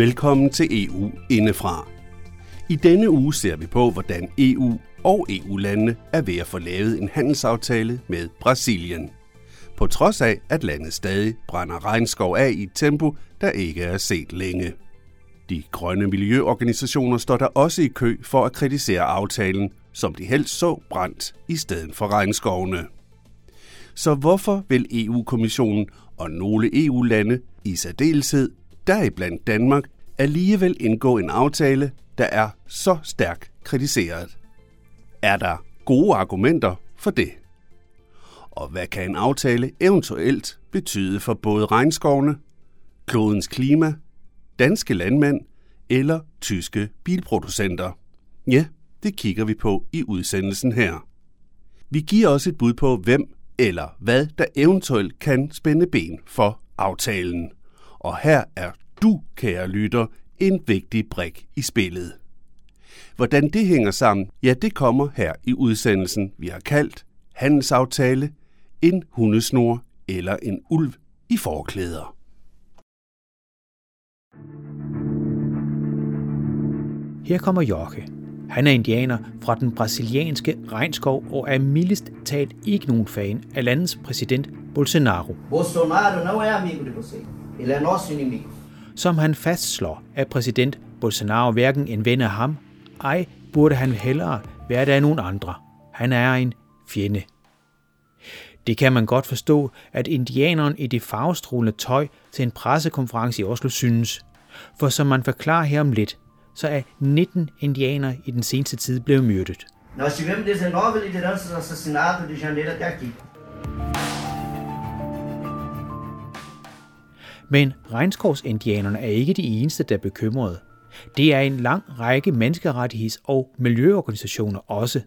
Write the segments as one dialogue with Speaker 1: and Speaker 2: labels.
Speaker 1: Velkommen til EU indefra. I denne uge ser vi på, hvordan EU og EU-landene er ved at få lavet en handelsaftale med Brasilien. På trods af, at landet stadig brænder regnskov af i et tempo, der ikke er set længe. De grønne miljøorganisationer står der også i kø for at kritisere aftalen, som de helst så brændt i stedet for regnskovene. Så hvorfor vil EU-kommissionen og nogle EU-lande i særdeleshed, deriblandt Danmark, alligevel indgå en aftale, der er så stærkt kritiseret? Er der gode argumenter for det? Og hvad kan en aftale eventuelt betyde for både regnskovene, klodens klima, danske landmænd eller tyske bilproducenter? Ja, det kigger vi på i udsendelsen her. Vi giver også et bud på, hvem eller hvad der eventuelt kan spænde ben for aftalen. Og her er du, kære lytter, en vigtig brik i spillet. Hvordan det hænger sammen, ja, det kommer her i udsendelsen, vi har kaldt handelsaftale, en hundesnor eller en ulv i forklæder.
Speaker 2: Her kommer Jorke. Han er indianer fra den brasilianske regnskov og er mildest talt ikke nogen fan af landets præsident Bolsonaro.
Speaker 3: Bolsonaro não é amigo de você. Ele é nosso inimigo.
Speaker 2: Som han fastslår, at præsident Bolsonaro hverken en ven af ham, ej burde han hellere være der af nogen andre. Han er en fjende. Det kan man godt forstå, at indianeren i det farvestrålende tøj til en pressekonference i Oslo synes. For som man forklarer her om lidt, så er 19 indianere i den seneste tid blevet myrdet.
Speaker 3: Nós tivemos 19 lideranças assassinadas de janeiro até aqui.
Speaker 2: Men regnskovsindianerne er ikke de eneste, der er bekymrede. Det er en lang række menneskerettigheds- og miljøorganisationer også.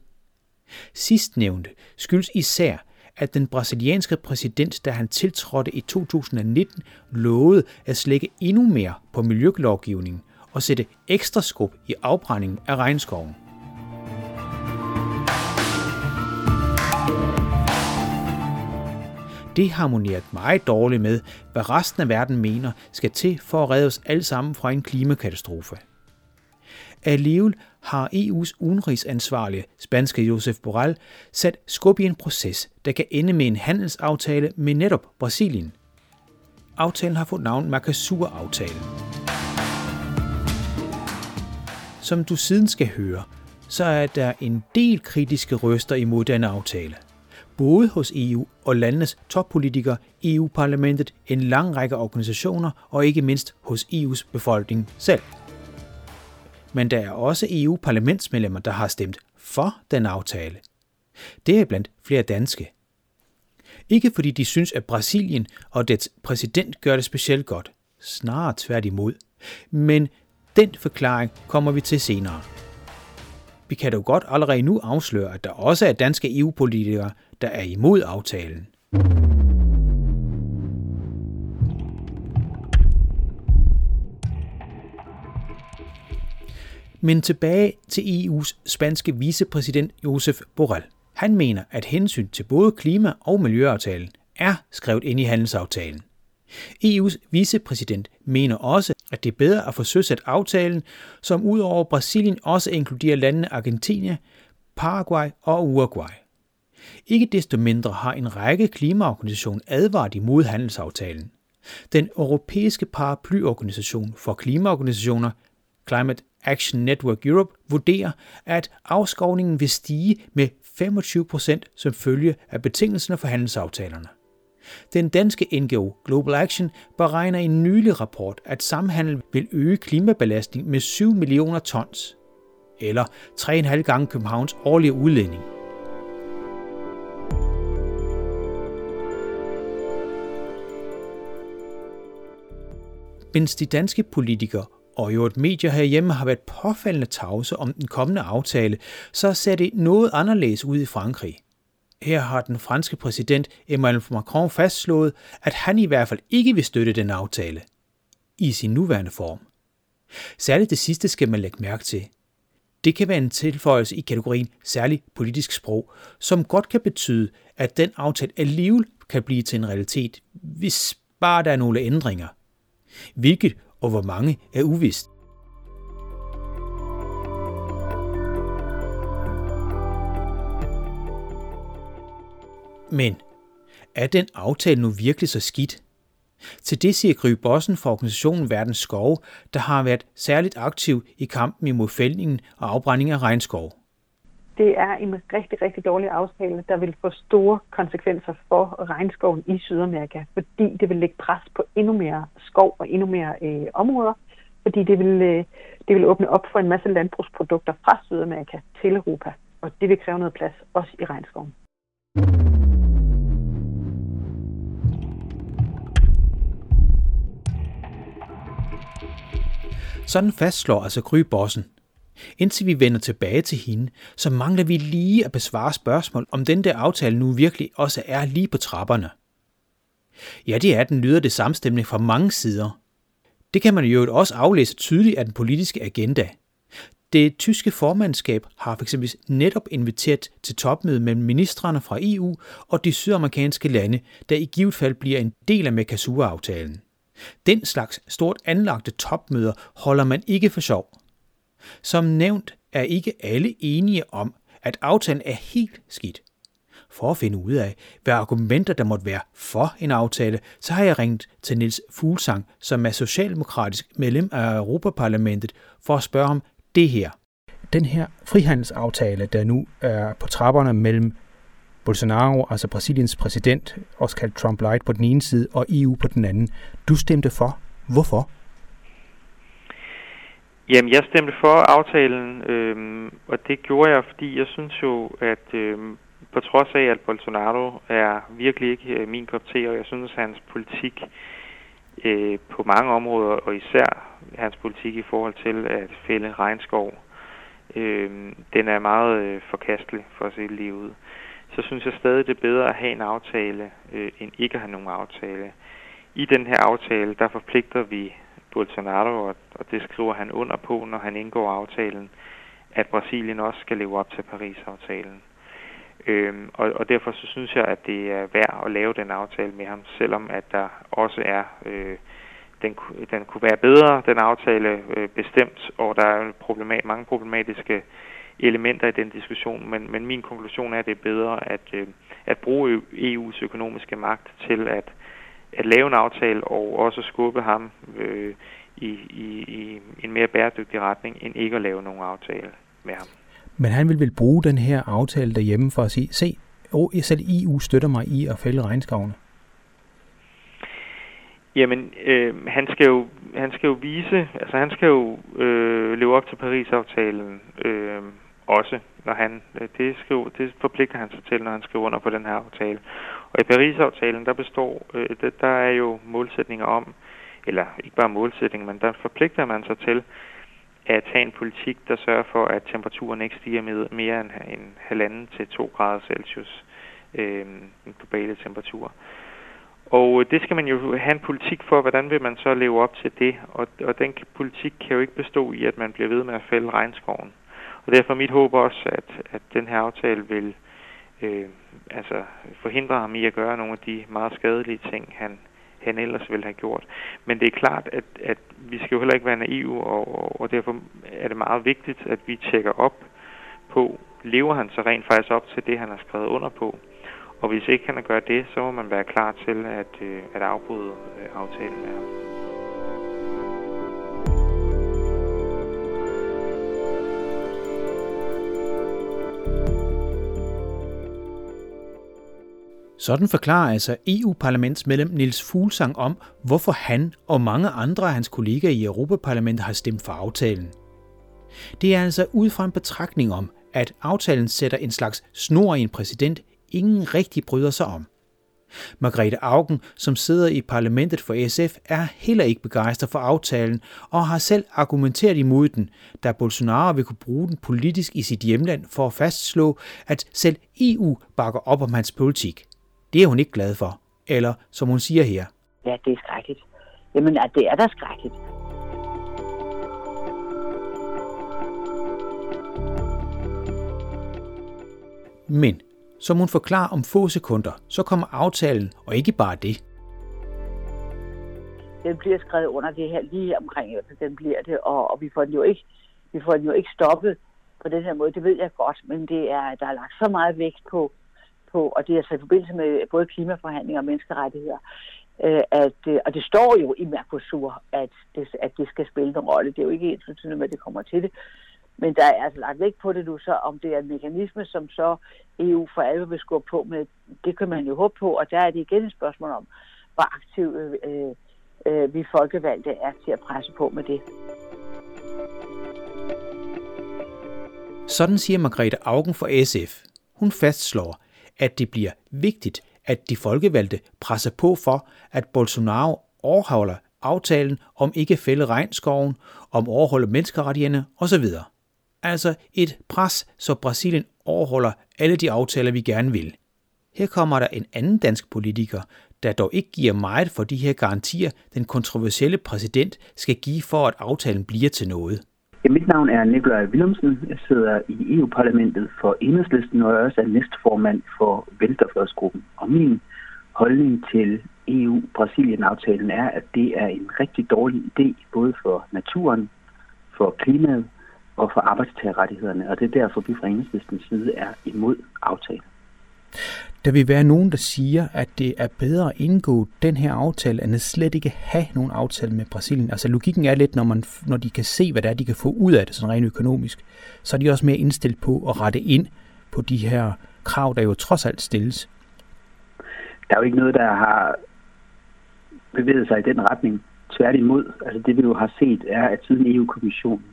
Speaker 2: Sidstnævnte skyldes især, at den brasilianske præsident, da han tiltrådte i 2019, lovede at slække endnu mere på miljølovgivningen og sætte ekstra skub i afbrændingen af regnskoven. Det harmonerer meget dårligt med, hvad resten af verden mener skal til for at redde os alle sammen fra en klimakatastrofe. Alligevel har EU's udenrigsansvarlige, spanske Josef Borrell, sat skub i en proces, der kan ende med en handelsaftale med netop Brasilien. Aftalen har fået navn Mercosur-aftalen. Som du siden skal høre, så er der en del kritiske røster imod denne aftale. Både hos EU og landenes toppolitikere, EU-parlamentet, en lang række organisationer og ikke mindst hos EU's befolkning selv. Men der er også EU-parlamentsmedlemmer, der har stemt for den aftale. Det er blandt flere danske. Ikke fordi de synes, at Brasilien og dets præsident gør det specielt godt. Snarere tværtimod. Men den forklaring kommer vi til senere. Vi kan dog godt allerede nu afsløre, at der også er danske EU-politikere, der er imod aftalen. Men tilbage til EU's spanske vicepræsident Josef Borrell. Han mener, at hensyn til både klima- og miljøaftalen er skrevet ind i handelsaftalen. EU's vicepræsident mener også, at det er bedre at få søsat aftalen, som udover Brasilien også inkluderer landene Argentina, Paraguay og Uruguay. Ikke desto mindre har en række klimaorganisationer advaret imod handelsaftalen. Den europæiske paraplyorganisation for klimaorganisationer, Climate Action Network Europe, vurderer, at afskovningen vil stige med 25% som følge af betingelserne for handelsaftalerne. Den danske NGO Global Action beregner i en nylig rapport, at samhandel vil øge klimabelastning med 7 millioner tons, eller 3,5 gange Københavns årlige udledning. Mens de danske politikere og jo et medier herhjemme har været påfaldende tavse om den kommende aftale, så ser det noget anderledes ud i Frankrig. Her har den franske præsident Emmanuel Macron fastslået, at han i hvert fald ikke vil støtte den aftale i sin nuværende form. Særligt det sidste skal man lægge mærke til. Det kan være en tilføjelse i kategorien særlig politisk sprog, som godt kan betyde, at den aftale alligevel kan blive til en realitet, hvis bare der er nogle ændringer. Hvilket og hvor mange er uvist. Men er den aftale nu virkelig så skidt? Til det siger Gry Bossen fra organisationen Verdens Skove, der har været særligt aktiv i kampen imod fældningen og afbrænding af regnskov.
Speaker 4: Det er en rigtig, rigtig dårlig aftale, der vil få store konsekvenser for regnskoven i Sydamerika, fordi det vil lægge pres på endnu mere skov og endnu mere øh, områder, fordi det vil, øh, det vil åbne op for en masse landbrugsprodukter fra Sydamerika til Europa, og det vil kræve noget plads også i regnskoven.
Speaker 2: Sådan fastslår altså Gry Bossen. Indtil vi vender tilbage til hende, så mangler vi lige at besvare spørgsmål, om den der aftale nu virkelig også er lige på trapperne. Ja, det er den, lyder det samstemmende fra mange sider. Det kan man jo også aflæse tydeligt af den politiske agenda. Det tyske formandskab har f.eks. netop inviteret til topmøde mellem ministrene fra EU og de sydamerikanske lande, der i givet fald bliver en del af Mercosur-aftalen. Den slags stort anlagte topmøder holder man ikke for sjov. Som nævnt er ikke alle enige om, at aftalen er helt skidt. For at finde ud af, hvad argumenter der måtte være for en aftale, så har jeg ringet til Nils Fuglsang, som er socialdemokratisk medlem af Europaparlamentet, for at spørge om det her. Den her frihandelsaftale, der nu er på trapperne mellem Bolsonaro, altså Brasiliens præsident, også kaldt Trump Light på den ene side, og EU på den anden. Du stemte for. Hvorfor?
Speaker 5: Jamen, jeg stemte for aftalen, øhm, og det gjorde jeg, fordi jeg synes jo, at øhm, på trods af, at Bolsonaro er virkelig ikke øh, min kop te, og jeg synes, at hans politik øh, på mange områder, og især hans politik i forhold til at fælde regnskov, øh, den er meget øh, forkastelig for at se lige ud så synes jeg stadig, det er bedre at have en aftale, øh, end ikke at have nogen aftale. I den her aftale, der forpligter vi Bolsonaro, og, og det skriver han under på, når han indgår aftalen, at Brasilien også skal leve op til Paris-aftalen. Øhm, og, og derfor så synes jeg, at det er værd at lave den aftale med ham, selvom at der også er, øh, den, den kunne være bedre, den aftale øh, bestemt, og der er problemat, mange problematiske elementer i den diskussion, men, men min konklusion er, at det er bedre at, øh, at bruge EU's økonomiske magt til at, at lave en aftale og også skubbe ham øh, i, i, i en mere bæredygtig retning, end ikke at lave nogen aftale med ham.
Speaker 2: Men han vil vel bruge den her aftale derhjemme for at sige, se, oh, selv EU støtter mig i at fælde regnskovene?
Speaker 5: Jamen, øh, han skal jo han skal jo vise, altså han skal jo øh, leve op til Paris-aftalen, øh, også, når han, øh, det, skriver, det forpligter han sig til, når han skriver under på den her aftale. Og i Paris-aftalen, der består, øh, der er jo målsætninger om, eller ikke bare målsætninger, men der forpligter man sig til at have en politik, der sørger for, at temperaturen ikke stiger med mere end en halvanden til 2 grader Celsius, øh, den globale temperatur. Og øh, det skal man jo have en politik for, hvordan vil man så leve op til det, og, og den politik kan jo ikke bestå i, at man bliver ved med at fælde regnskoven. Og derfor er mit håb også, at, at den her aftale vil øh, altså forhindre ham i at gøre nogle af de meget skadelige ting, han, han ellers ville have gjort. Men det er klart, at, at vi skal jo heller ikke være naive, og, og derfor er det meget vigtigt, at vi tjekker op på, lever han så rent faktisk op til det, han har skrevet under på. Og hvis ikke han gør det, så må man være klar til at, øh, at afbryde øh, aftalen med ham.
Speaker 2: Sådan forklarer altså EU-parlamentsmedlem Nils Fuglsang om, hvorfor han og mange andre af hans kollegaer i Europaparlamentet har stemt for aftalen. Det er altså ud fra en betragtning om, at aftalen sætter en slags snor i en præsident, ingen rigtig bryder sig om. Margrethe Augen, som sidder i parlamentet for SF, er heller ikke begejstret for aftalen og har selv argumenteret imod den, da Bolsonaro vil kunne bruge den politisk i sit hjemland for at fastslå, at selv EU bakker op om hans politik. Det er hun ikke glad for. Eller som hun siger her.
Speaker 4: Ja, det er skrækkeligt. Jamen, ja, det er da skrækkeligt.
Speaker 2: Men, som hun forklarer om få sekunder, så kommer aftalen, og ikke bare det.
Speaker 6: den bliver skrevet under det her lige omkring, at den bliver det, og, og vi får den jo ikke, vi får den jo ikke stoppet på den her måde, det ved jeg godt, men det er, der er lagt så meget vægt på, på og det er altså i forbindelse med både klimaforhandlinger og menneskerettigheder, øh, at, øh, og det står jo i Mercosur, at det, at det skal spille en rolle. Det er jo ikke ens med, at det kommer til det. Men der er altså lagt vægt på det nu, så om det er en mekanisme, som så EU for alvor vil skubbe på med, det kan man jo håbe på, og der er det igen et spørgsmål om, hvor aktiv øh, øh, vi folkevalgte er til at presse på med det.
Speaker 2: Sådan siger Margrethe Augen for SF. Hun fastslår, at det bliver vigtigt, at de folkevalgte presser på for, at Bolsonaro overholder aftalen om ikke fælde regnskoven, om overholde menneskerettighederne osv. Altså et pres, så Brasilien overholder alle de aftaler, vi gerne vil. Her kommer der en anden dansk politiker, der dog ikke giver meget for de her garantier, den kontroversielle præsident skal give for, at aftalen bliver til noget.
Speaker 7: Ja, mit navn er Nikolaj Willumsen. Jeg sidder i EU-parlamentet for Enhedslisten, og jeg er også er næstformand for Venstrefløjsgruppen. Og min holdning til EU-Brasilien-aftalen er, at det er en rigtig dårlig idé, både for naturen, for klimaet og for arbejdstagerrettighederne. Og det er derfor, vi fra Enhedslistens side er imod aftalen.
Speaker 2: Der vil være nogen, der siger, at det er bedre at indgå den her aftale, end at slet ikke have nogen aftale med Brasilien. Altså logikken er lidt, når, man, når de kan se, hvad det er, de kan få ud af det, sådan rent økonomisk, så er de også mere indstillet på at rette ind på de her krav, der jo trods alt stilles.
Speaker 7: Der er jo ikke noget, der har bevæget sig i den retning. Tværtimod, altså det vi jo har set, er, at siden EU-kommissionen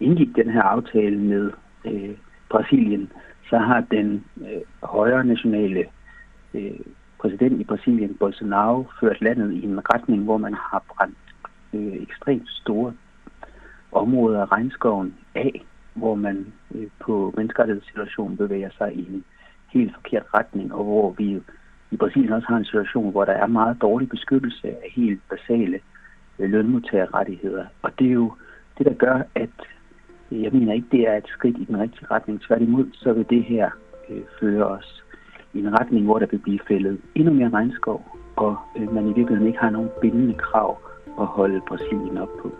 Speaker 7: indgik den her aftale med øh, Brasilien, så har den øh, højre nationale øh, præsident i Brasilien, Bolsonaro, ført landet i en retning, hvor man har brændt øh, ekstremt store områder af regnskoven af, hvor man øh, på menneskerettighedssituationen bevæger sig i en helt forkert retning, og hvor vi i Brasilien også har en situation, hvor der er meget dårlig beskyttelse af helt basale øh, lønmodtagerrettigheder. Og det er jo det, der gør, at Øh, jeg mener ikke, det er et skridt i den rigtige retning. Tværtimod, så vil det her øh, føre os i en retning, hvor der vil blive fældet endnu mere regnskov, og øh, man i virkeligheden ikke har nogen bindende krav at holde Brasilien op på.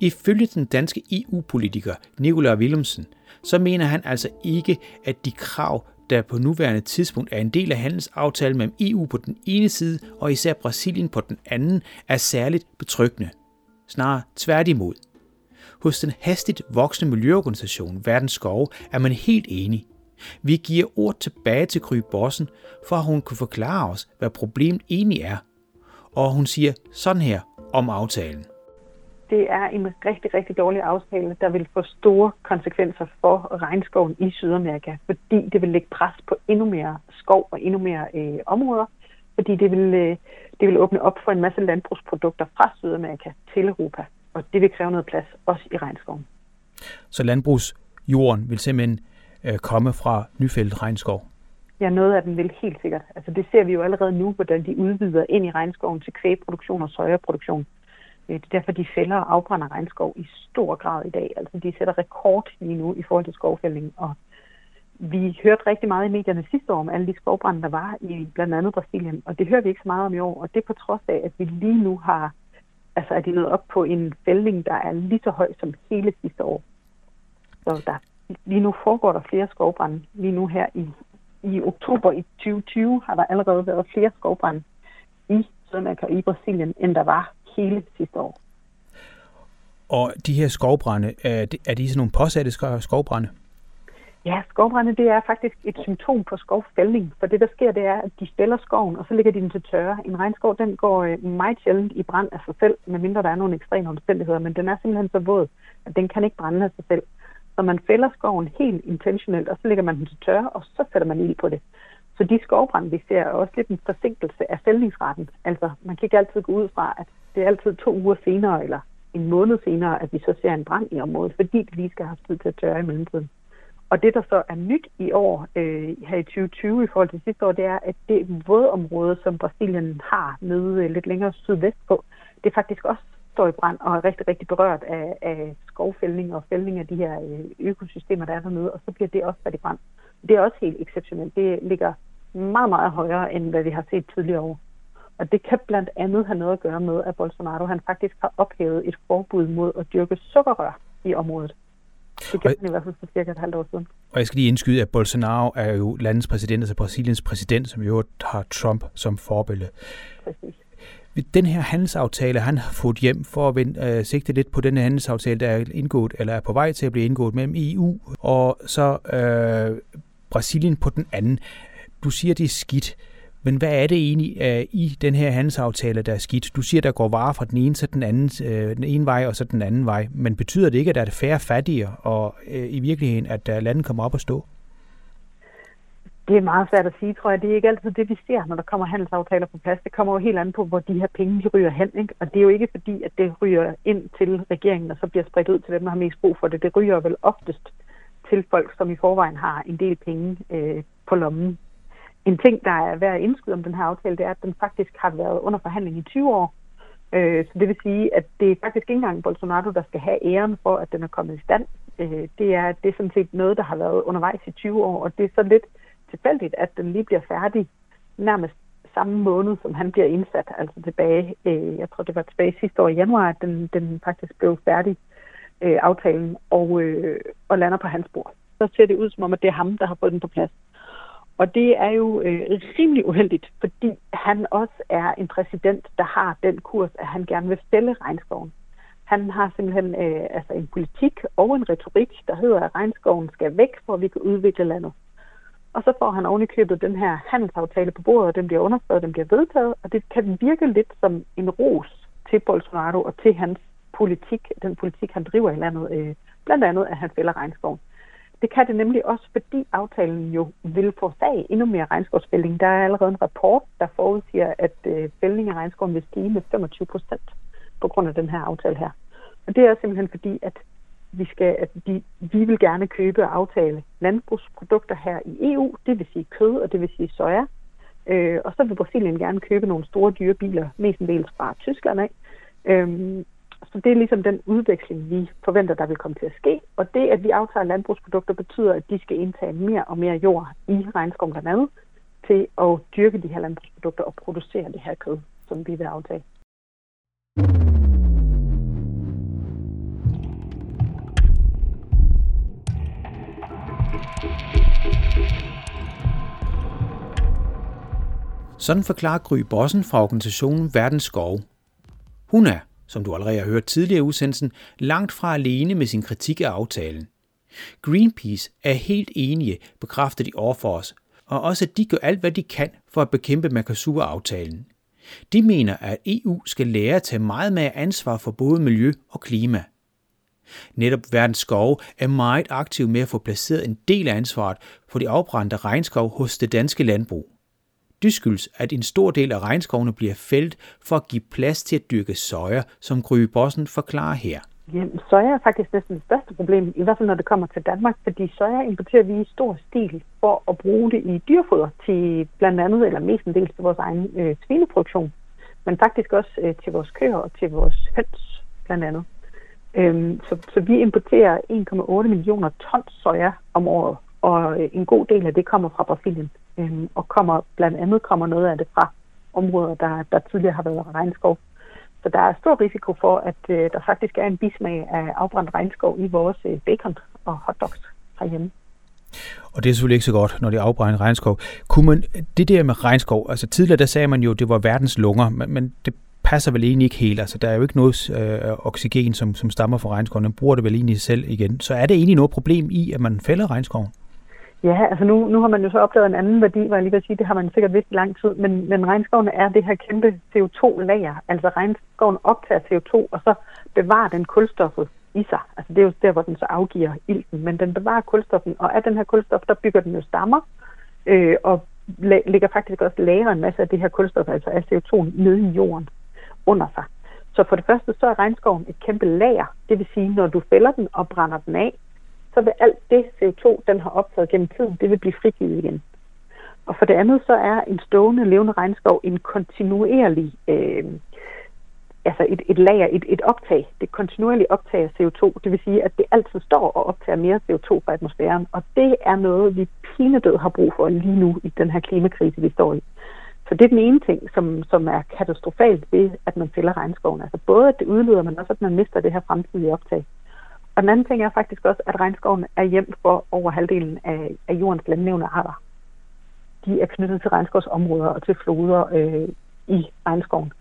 Speaker 2: Ifølge den danske EU-politiker Nikolaj Willumsen, så mener han altså ikke, at de krav, der på nuværende tidspunkt er en del af handelsaftalen mellem EU på den ene side og især Brasilien på den anden, er særligt betryggende. Snarere tværtimod. Hos den hastigt voksende miljøorganisation Verdens Skove er man helt enig. Vi giver ord tilbage til Kry Bossen, for at hun kunne forklare os, hvad problemet egentlig er. Og hun siger sådan her om aftalen
Speaker 4: det er en rigtig, rigtig dårlig aftale, der vil få store konsekvenser for regnskoven i Sydamerika, fordi det vil lægge pres på endnu mere skov og endnu mere øh, områder, fordi det vil, øh, det vil åbne op for en masse landbrugsprodukter fra Sydamerika til Europa, og det vil kræve noget plads også i regnskoven.
Speaker 2: Så landbrugsjorden vil simpelthen øh, komme fra nyfældet regnskov?
Speaker 4: Ja, noget af den vil helt sikkert. Altså det ser vi jo allerede nu, hvordan de udvider ind i regnskoven til kvægproduktion og søjeproduktion. Øh, det er derfor, de fælder og afbrænder regnskov i stor grad i dag. Altså, de sætter rekord lige nu i forhold til skovfældning. Og vi hørte rigtig meget i medierne sidste år om alle de skovbrænde, der var i blandt andet Brasilien. Og det hører vi ikke så meget om i år. Og det er på trods af, at vi lige nu har, altså er de nået op på en fældning, der er lige så høj som hele sidste år. Så der, lige nu foregår der flere skovbrænde. Lige nu her i, i oktober i 2020 har der allerede været flere skovbrænde i Sydamerika og i Brasilien, end der var hele sidste år.
Speaker 2: Og de her skovbrænde, er de, er de sådan nogle påsatte skovbrænde?
Speaker 4: Ja, skovbrænde det er faktisk et symptom på skovfældning, for det der sker, det er, at de fælder skoven, og så ligger de den til tørre. En regnskov, den går øh, meget sjældent i brand af sig selv, medmindre der er nogle ekstreme omstændigheder, men den er simpelthen så våd, at den kan ikke brænde af sig selv. Så man fælder skoven helt intentionelt, og så lægger man den til tørre, og så sætter man ild på det. Så de skovbrænde, vi ser, er også lidt en forsinkelse af fældningsretten. Altså, man kan ikke altid gå ud fra, at det er altid to uger senere, eller en måned senere, at vi så ser en brand i området, fordi det lige skal have tid til at tørre i mellemtiden. Og det, der så er nyt i år, øh, her i 2020 i forhold til sidste år, det er, at det vådområde, som Brasilien har nede øh, lidt længere sydvest på, det faktisk også står i brand og er rigtig, rigtig berørt af, af skovfældning og fældning af de her øh, økosystemer, der er dernede, og så bliver det også sat i brand. Det er også helt exceptionelt. Det ligger meget, meget højere, end hvad vi har set tidligere år. Og det kan blandt andet have noget at gøre med, at Bolsonaro han faktisk har ophævet et forbud mod at dyrke sukkerrør i området. Det gjorde han i hvert fald for cirka et halvt år siden.
Speaker 2: Og jeg skal lige indskyde, at Bolsonaro er jo landets præsident, altså Brasiliens præsident, som jo har Trump som forbillede. Præcis. Den her handelsaftale, han har fået hjem for at vende, øh, sigte lidt på den her handelsaftale, der er indgået, eller er på vej til at blive indgået mellem EU og så øh, Brasilien på den anden. Du siger, det er skidt. Men hvad er det egentlig uh, i den her handelsaftale, der er skidt? Du siger, der går varer fra den ene til den anden, uh, den ene vej og så den anden vej. Men betyder det ikke, at der er færre fattigere, og uh, i virkeligheden, at uh, landet kommer op at stå?
Speaker 4: Det er meget svært at sige, tror jeg. Det er ikke altid det, vi ser, når der kommer handelsaftaler på plads. Det kommer jo helt an på, hvor de her penge de ryger hen. Ikke? Og det er jo ikke fordi, at det ryger ind til regeringen, og så bliver spredt ud til dem, der har mest brug for det. Det ryger vel oftest til folk, som i forvejen har en del penge øh, på lommen. En ting, der er værd at indskyde om den her aftale, det er, at den faktisk har været under forhandling i 20 år. Øh, så det vil sige, at det er faktisk ikke engang Bolsonaro, der skal have æren for, at den er kommet i stand. Øh, det, er, det er sådan set noget, der har været undervejs i 20 år, og det er så lidt tilfældigt, at den lige bliver færdig nærmest samme måned, som han bliver indsat, altså tilbage, øh, jeg tror det var tilbage sidste år i januar, at den, den faktisk blev færdig, øh, aftalen, og, øh, og lander på hans bord. Så ser det ud som om, at det er ham, der har fået den på plads. Og det er jo øh, rimelig uheldigt, fordi han også er en præsident, der har den kurs, at han gerne vil fælde regnskoven. Han har simpelthen øh, altså en politik og en retorik, der hedder, at regnskoven skal væk, for at vi kan udvikle landet. Og så får han ovenikøbet den her handelsaftale på bordet, og den bliver underskrevet, den bliver vedtaget, og det kan virke lidt som en ros til Bolsonaro og til hans politik, den politik, han driver i landet, øh, blandt andet, at han fælder regnskoven. Det kan det nemlig også, fordi aftalen jo vil få endnu mere regnskovsfældning. Der er allerede en rapport, der forudsiger, at øh, fældning af regnskoven vil stige med 25 procent på grund af den her aftale her. Og det er simpelthen fordi, at vi, skal, at vi, vi vil gerne købe og aftale landbrugsprodukter her i EU, det vil sige kød og det vil sige soja. Øh, og så vil Brasilien gerne købe nogle store dyre biler, mestendels fra Tyskland af. Øhm, så det er ligesom den udveksling, vi forventer, der vil komme til at ske. Og det, at vi aftager landbrugsprodukter, betyder, at de skal indtage mere og mere jord i regnskoven blandt andet, til at dyrke de her landbrugsprodukter og producere det her kød, som vi vil aftage.
Speaker 2: Sådan forklarer Gry Bossen fra organisationen Verdens Skov. Hun er, som du allerede har hørt tidligere i udsendelsen, langt fra alene med sin kritik af aftalen. Greenpeace er helt enige, bekræfter de over for os, og også at de gør alt, hvad de kan for at bekæmpe Mercosur-aftalen. De mener, at EU skal lære at tage meget mere ansvar for både miljø og klima. Netop Verdens Skov er meget aktiv med at få placeret en del af ansvaret for de afbrændte regnskov hos det danske landbrug. Det skyldes, at en stor del af regnskovene bliver fældt for at give plads til at dyrke soja, som Gry Bossen forklarer her.
Speaker 4: Jamen, soja er faktisk næsten det største problem, i hvert fald når det kommer til Danmark, fordi soja importerer vi i stor stil for at bruge det i dyrfoder til blandt andet, eller mestendels til vores egen øh, svineproduktion, men faktisk også øh, til vores køer og til vores høns blandt andet. Øhm, så, så vi importerer 1,8 millioner tons soja om året, og øh, en god del af det kommer fra Brasilien øh, og kommer blandt andet kommer noget af det fra områder, der, der tidligere har været regnskov. Så der er stor risiko for, at øh, der faktisk er en bismag af afbrændt regnskov i vores øh, bacon og hotdogs herhjemme.
Speaker 2: Og det er selvfølgelig ikke så godt, når det afbrænder regnskov. Kunne man, det der med regnskov, altså tidligere der sagde man jo, at det var verdens lunger, men, men det passer vel egentlig ikke helt. Altså der er jo ikke noget øh, oxygen, som, som stammer fra regnskoven. Den bruger det vel egentlig selv igen. Så er det egentlig noget problem i, at man fælder regnskoven?
Speaker 4: Ja, altså nu, nu har man jo så opdaget en anden værdi, hvor jeg lige vil sige, det har man sikkert vidst i lang tid, men, men regnskoven er det her kæmpe CO2-lager. Altså regnskoven optager CO2, og så bevarer den kulstoffet i sig. Altså det er jo der, hvor den så afgiver ilten, men den bevarer kulstoffen, og af den her kulstof, der bygger den jo stammer, øh, og ligger faktisk også lager en masse af det her kulstof, altså af CO2 nede i jorden under sig. Så for det første, så er regnskoven et kæmpe lager. Det vil sige, når du fælder den og brænder den af, så vil alt det CO2, den har optaget gennem tiden, det vil blive frigivet igen. Og for det andet, så er en stående levende regnskov en kontinuerlig øh, altså et, et lager, et, et optag, det kontinuerligt optager CO2. Det vil sige, at det altid står og optager mere CO2 fra atmosfæren. Og det er noget, vi pinedød har brug for lige nu i den her klimakrise, vi står i. Så det er den ene ting, som, som er katastrofalt ved, at man fælder regnskoven. Altså både, at det udleder, men også, at man mister det her fremtidige optag. Og den anden ting er faktisk også, at regnskoven er hjem for over halvdelen af, af jordens landlevende arter. De er knyttet til regnskovsområder og til floder øh, i regnskoven.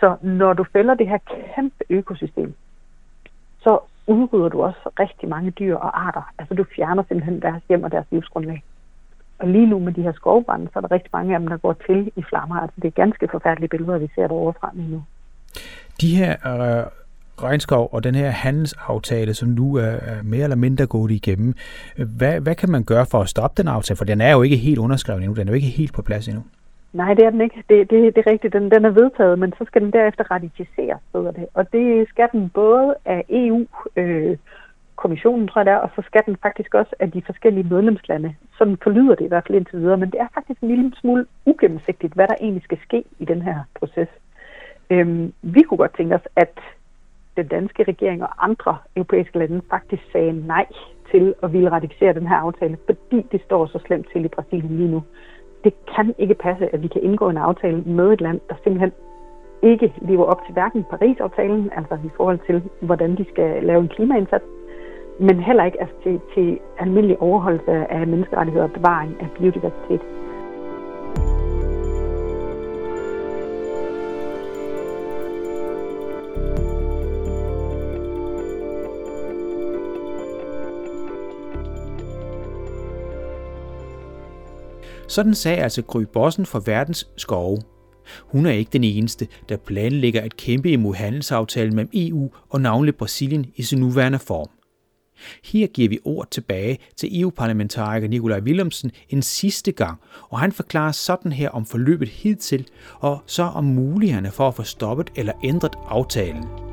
Speaker 4: Så når du fælder det her kæmpe økosystem, så udrydder du også rigtig mange dyr og arter. Altså du fjerner simpelthen deres hjem og deres livsgrundlag. Og lige nu med de her skovbrænde, så er der rigtig mange af dem, der går til i flammer. Altså det er ganske forfærdelige billeder, vi ser derovre frem lige nu.
Speaker 2: De her øh, regnskov og den her handelsaftale, som nu er mere eller mindre gået igennem, hvad, hvad kan man gøre for at stoppe den aftale? For den er jo ikke helt underskrevet endnu, den er jo ikke helt på plads endnu.
Speaker 4: Nej, det er den ikke. Det, det, det er rigtigt. Den, den er vedtaget, men så skal den derefter ratificeres, hedder det. Og det skal den både af EU, øh, kommissionen tror jeg det er, og så skal den faktisk også af de forskellige medlemslande. Sådan forlyder det i hvert fald indtil videre, men det er faktisk en lille smule ugennemsigtigt, hvad der egentlig skal ske i den her proces. Øhm, vi kunne godt tænke os, at den danske regering og andre europæiske lande faktisk sagde nej til at ville ratificere den her aftale, fordi det står så slemt til i Brasilien lige nu det kan ikke passe, at vi kan indgå en aftale med et land, der simpelthen ikke lever op til hverken Paris-aftalen, altså i forhold til, hvordan de skal lave en klimaindsats, men heller ikke altså til, til almindelig overholdelse af menneskerettigheder og bevaring af biodiversitet.
Speaker 2: Sådan sagde altså Gry Bossen fra Verdens Skove. Hun er ikke den eneste, der planlægger at kæmpe imod handelsaftalen mellem EU og navnlig Brasilien i sin nuværende form. Her giver vi ord tilbage til EU-parlamentariker Nikolaj Willumsen en sidste gang, og han forklarer sådan her om forløbet hidtil, og så om mulighederne for at få stoppet eller ændret aftalen.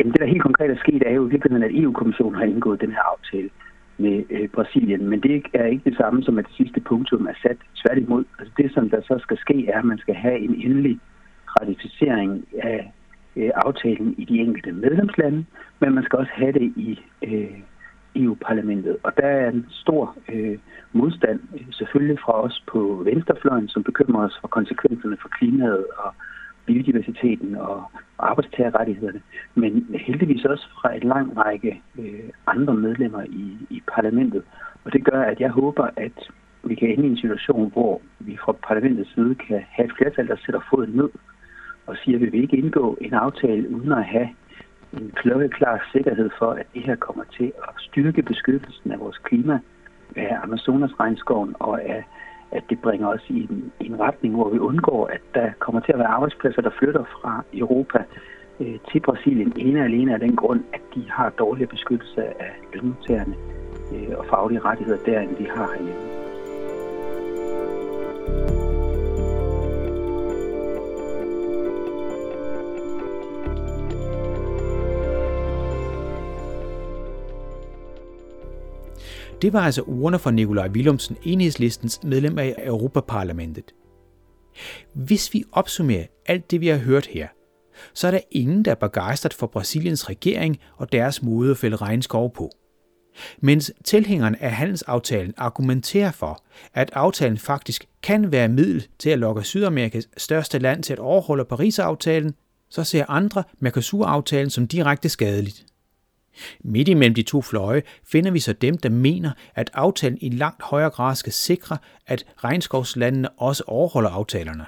Speaker 7: Jamen det, der helt konkret er sket, er jo i virkeligheden, at EU-kommissionen har indgået den her aftale med øh, Brasilien. Men det er ikke det samme som, at det sidste punktum er sat tværtimod. Altså det, som der så skal ske, er, at man skal have en endelig ratificering af øh, aftalen i de enkelte medlemslande, men man skal også have det i øh, EU-parlamentet. Og der er en stor øh, modstand, øh, selvfølgelig fra os på venstrefløjen, som bekymrer os for konsekvenserne for klimaet og biodiversiteten og arbejdstagerrettighederne, men heldigvis også fra et lang række øh, andre medlemmer i, i parlamentet. Og det gør, at jeg håber, at vi kan ende i en situation, hvor vi fra parlamentets side kan have et flertal, der sætter foden ned og siger, at vi vil ikke indgå en aftale uden at have en klokkeklar sikkerhed for, at det her kommer til at styrke beskyttelsen af vores klima, af Amazonas regnskoven og af at det bringer os i en, i en retning, hvor vi undgår, at der kommer til at være arbejdspladser, der flytter fra Europa øh, til Brasilien, ene og alene af den grund, at de har dårligere beskyttelse af lønmodtagerne øh, og faglige rettigheder der, end de har herhjemme.
Speaker 2: Det var altså ordene fra Nikolaj Willumsen, enhedslistens medlem af Europaparlamentet. Hvis vi opsummerer alt det, vi har hørt her, så er der ingen, der er begejstret for Brasiliens regering og deres måde at fælde regnskov på. Mens tilhængerne af handelsaftalen argumenterer for, at aftalen faktisk kan være middel til at lokke Sydamerikas største land til at overholde Paris-aftalen, så ser andre Mercosur-aftalen som direkte skadeligt. Midt imellem de to fløje finder vi så dem, der mener, at aftalen i langt højere grad skal sikre, at regnskovslandene også overholder aftalerne.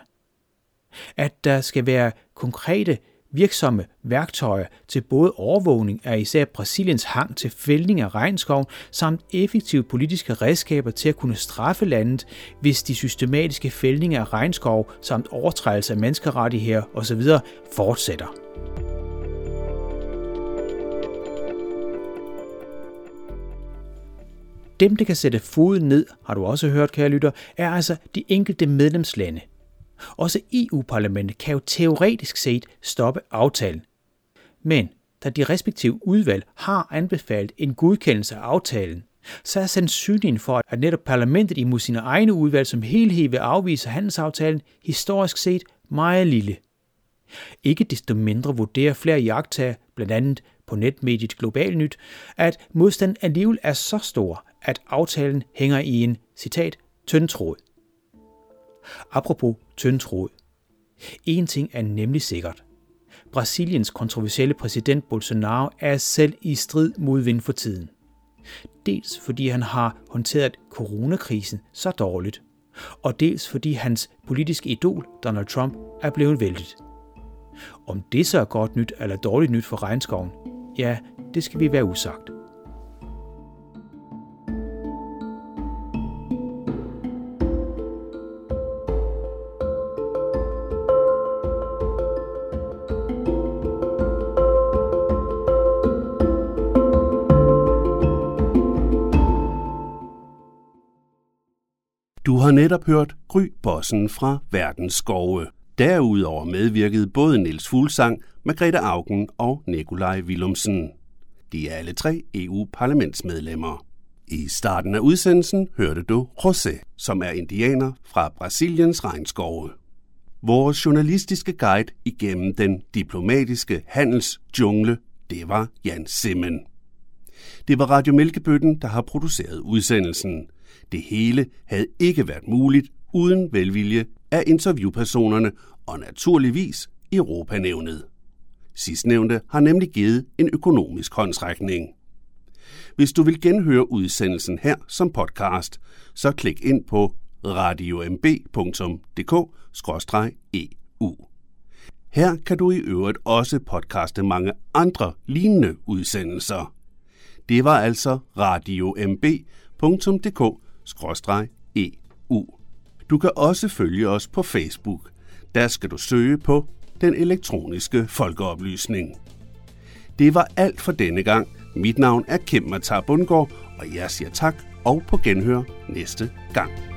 Speaker 2: At der skal være konkrete, virksomme værktøjer til både overvågning af især Brasiliens hang til fældning af regnskov, samt effektive politiske redskaber til at kunne straffe landet, hvis de systematiske fældninger af regnskov samt overtrædelse af menneskerettigheder osv. fortsætter. Dem, der kan sætte foden ned, har du også hørt, kære lytter, er altså de enkelte medlemslande. Også EU-parlamentet kan jo teoretisk set stoppe aftalen. Men da de respektive udvalg har anbefalet en godkendelse af aftalen, så er sandsynligheden for, at netop parlamentet imod sine egne udvalg som helhed vil afvise handelsaftalen historisk set meget lille. Ikke desto mindre vurderer flere jagttager, blandt andet på netmediet Global Nyt, at modstanden alligevel er så stor, at aftalen hænger i en, citat, tynd tråd. Apropos tynd tråd. En ting er nemlig sikkert. Brasiliens kontroversielle præsident Bolsonaro er selv i strid mod vind for tiden. Dels fordi han har håndteret coronakrisen så dårligt, og dels fordi hans politiske idol, Donald Trump, er blevet væltet. Om det så er godt nyt eller dårligt nyt for regnskoven, ja, det skal vi være usagt.
Speaker 1: Har netop hørt Gry Bossen fra Verdens Skove. Derudover medvirkede både Niels Fuglsang, Margrethe Augen og Nikolaj Willumsen. De er alle tre EU-parlamentsmedlemmer. I starten af udsendelsen hørte du José, som er indianer fra Brasiliens regnskove. Vores journalistiske guide igennem den diplomatiske handelsjungle, det var Jan Simmen. Det var Radio Mælkebøtten, der har produceret udsendelsen. Det hele havde ikke været muligt uden velvilje af interviewpersonerne og naturligvis Europanævnet. Sidstnævnte har nemlig givet en økonomisk håndtrækning. Hvis du vil genhøre udsendelsen her som podcast, så klik ind på radiomb.dk-eu. E her kan du i øvrigt også podcaste mange andre lignende udsendelser. Det var altså radiomb.dk eu Du kan også følge os på Facebook. Der skal du søge på den elektroniske folkeoplysning. Det var alt for denne gang. Mit navn er Kim Matar Bundgaard, og jeg siger tak og på genhør næste gang.